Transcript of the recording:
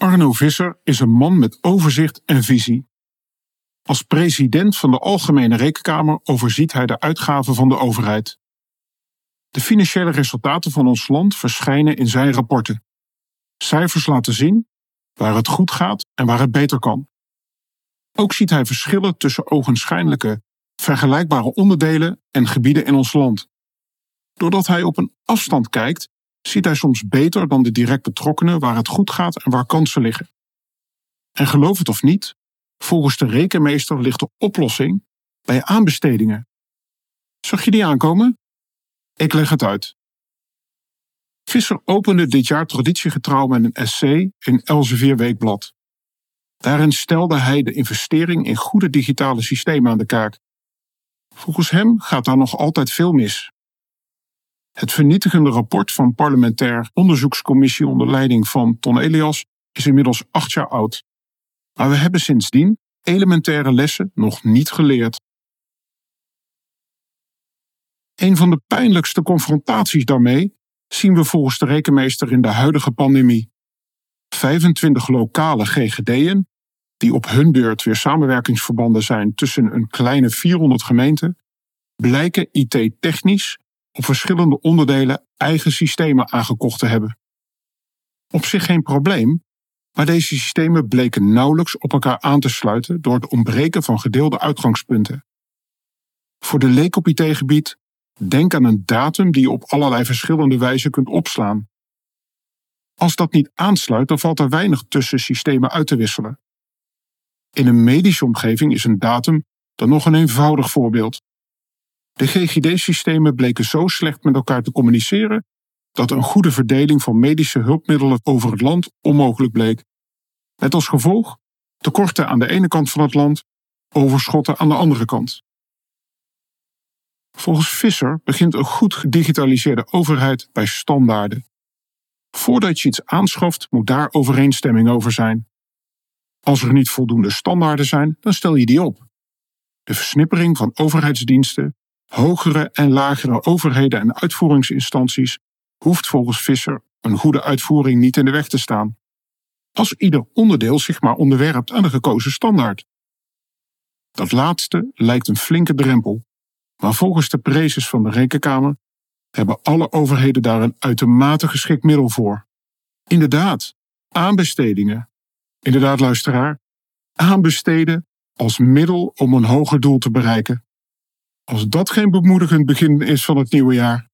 Arno Visser is een man met overzicht en visie. Als president van de Algemene Rekenkamer overziet hij de uitgaven van de overheid. De financiële resultaten van ons land verschijnen in zijn rapporten. Cijfers laten zien waar het goed gaat en waar het beter kan. Ook ziet hij verschillen tussen ogenschijnlijke, vergelijkbare onderdelen en gebieden in ons land. Doordat hij op een afstand kijkt, ziet hij soms beter dan de direct betrokkenen waar het goed gaat en waar kansen liggen. En geloof het of niet, volgens de rekenmeester ligt de oplossing bij aanbestedingen. Zag je die aankomen? Ik leg het uit. Visser opende dit jaar traditiegetrouw met een essay in Elsevier Weekblad. Daarin stelde hij de investering in goede digitale systemen aan de kaak. Volgens hem gaat daar nog altijd veel mis. Het vernietigende rapport van parlementair onderzoekscommissie onder leiding van Ton Elias is inmiddels acht jaar oud. Maar we hebben sindsdien elementaire lessen nog niet geleerd. Een van de pijnlijkste confrontaties daarmee zien we volgens de rekenmeester in de huidige pandemie. 25 lokale GGD'en, die op hun beurt weer samenwerkingsverbanden zijn tussen een kleine 400 gemeenten, blijken IT-technisch op verschillende onderdelen eigen systemen aangekocht te hebben. Op zich geen probleem, maar deze systemen bleken nauwelijks op elkaar aan te sluiten door het ontbreken van gedeelde uitgangspunten. Voor de leek op IT-gebied, denk aan een datum die je op allerlei verschillende wijzen kunt opslaan. Als dat niet aansluit, dan valt er weinig tussen systemen uit te wisselen. In een medische omgeving is een datum dan nog een eenvoudig voorbeeld. De GGD-systemen bleken zo slecht met elkaar te communiceren dat een goede verdeling van medische hulpmiddelen over het land onmogelijk bleek. Met als gevolg tekorten aan de ene kant van het land, overschotten aan de andere kant. Volgens Visser begint een goed gedigitaliseerde overheid bij standaarden. Voordat je iets aanschaft, moet daar overeenstemming over zijn. Als er niet voldoende standaarden zijn, dan stel je die op. De versnippering van overheidsdiensten hogere en lagere overheden en uitvoeringsinstanties hoeft volgens Visser een goede uitvoering niet in de weg te staan. Als ieder onderdeel zich maar onderwerpt aan de gekozen standaard. Dat laatste lijkt een flinke drempel, maar volgens de prezes van de Rekenkamer hebben alle overheden daar een uitermate geschikt middel voor. Inderdaad, aanbestedingen. Inderdaad, luisteraar, aanbesteden als middel om een hoger doel te bereiken. Als dat geen bemoedigend begin is van het nieuwe jaar.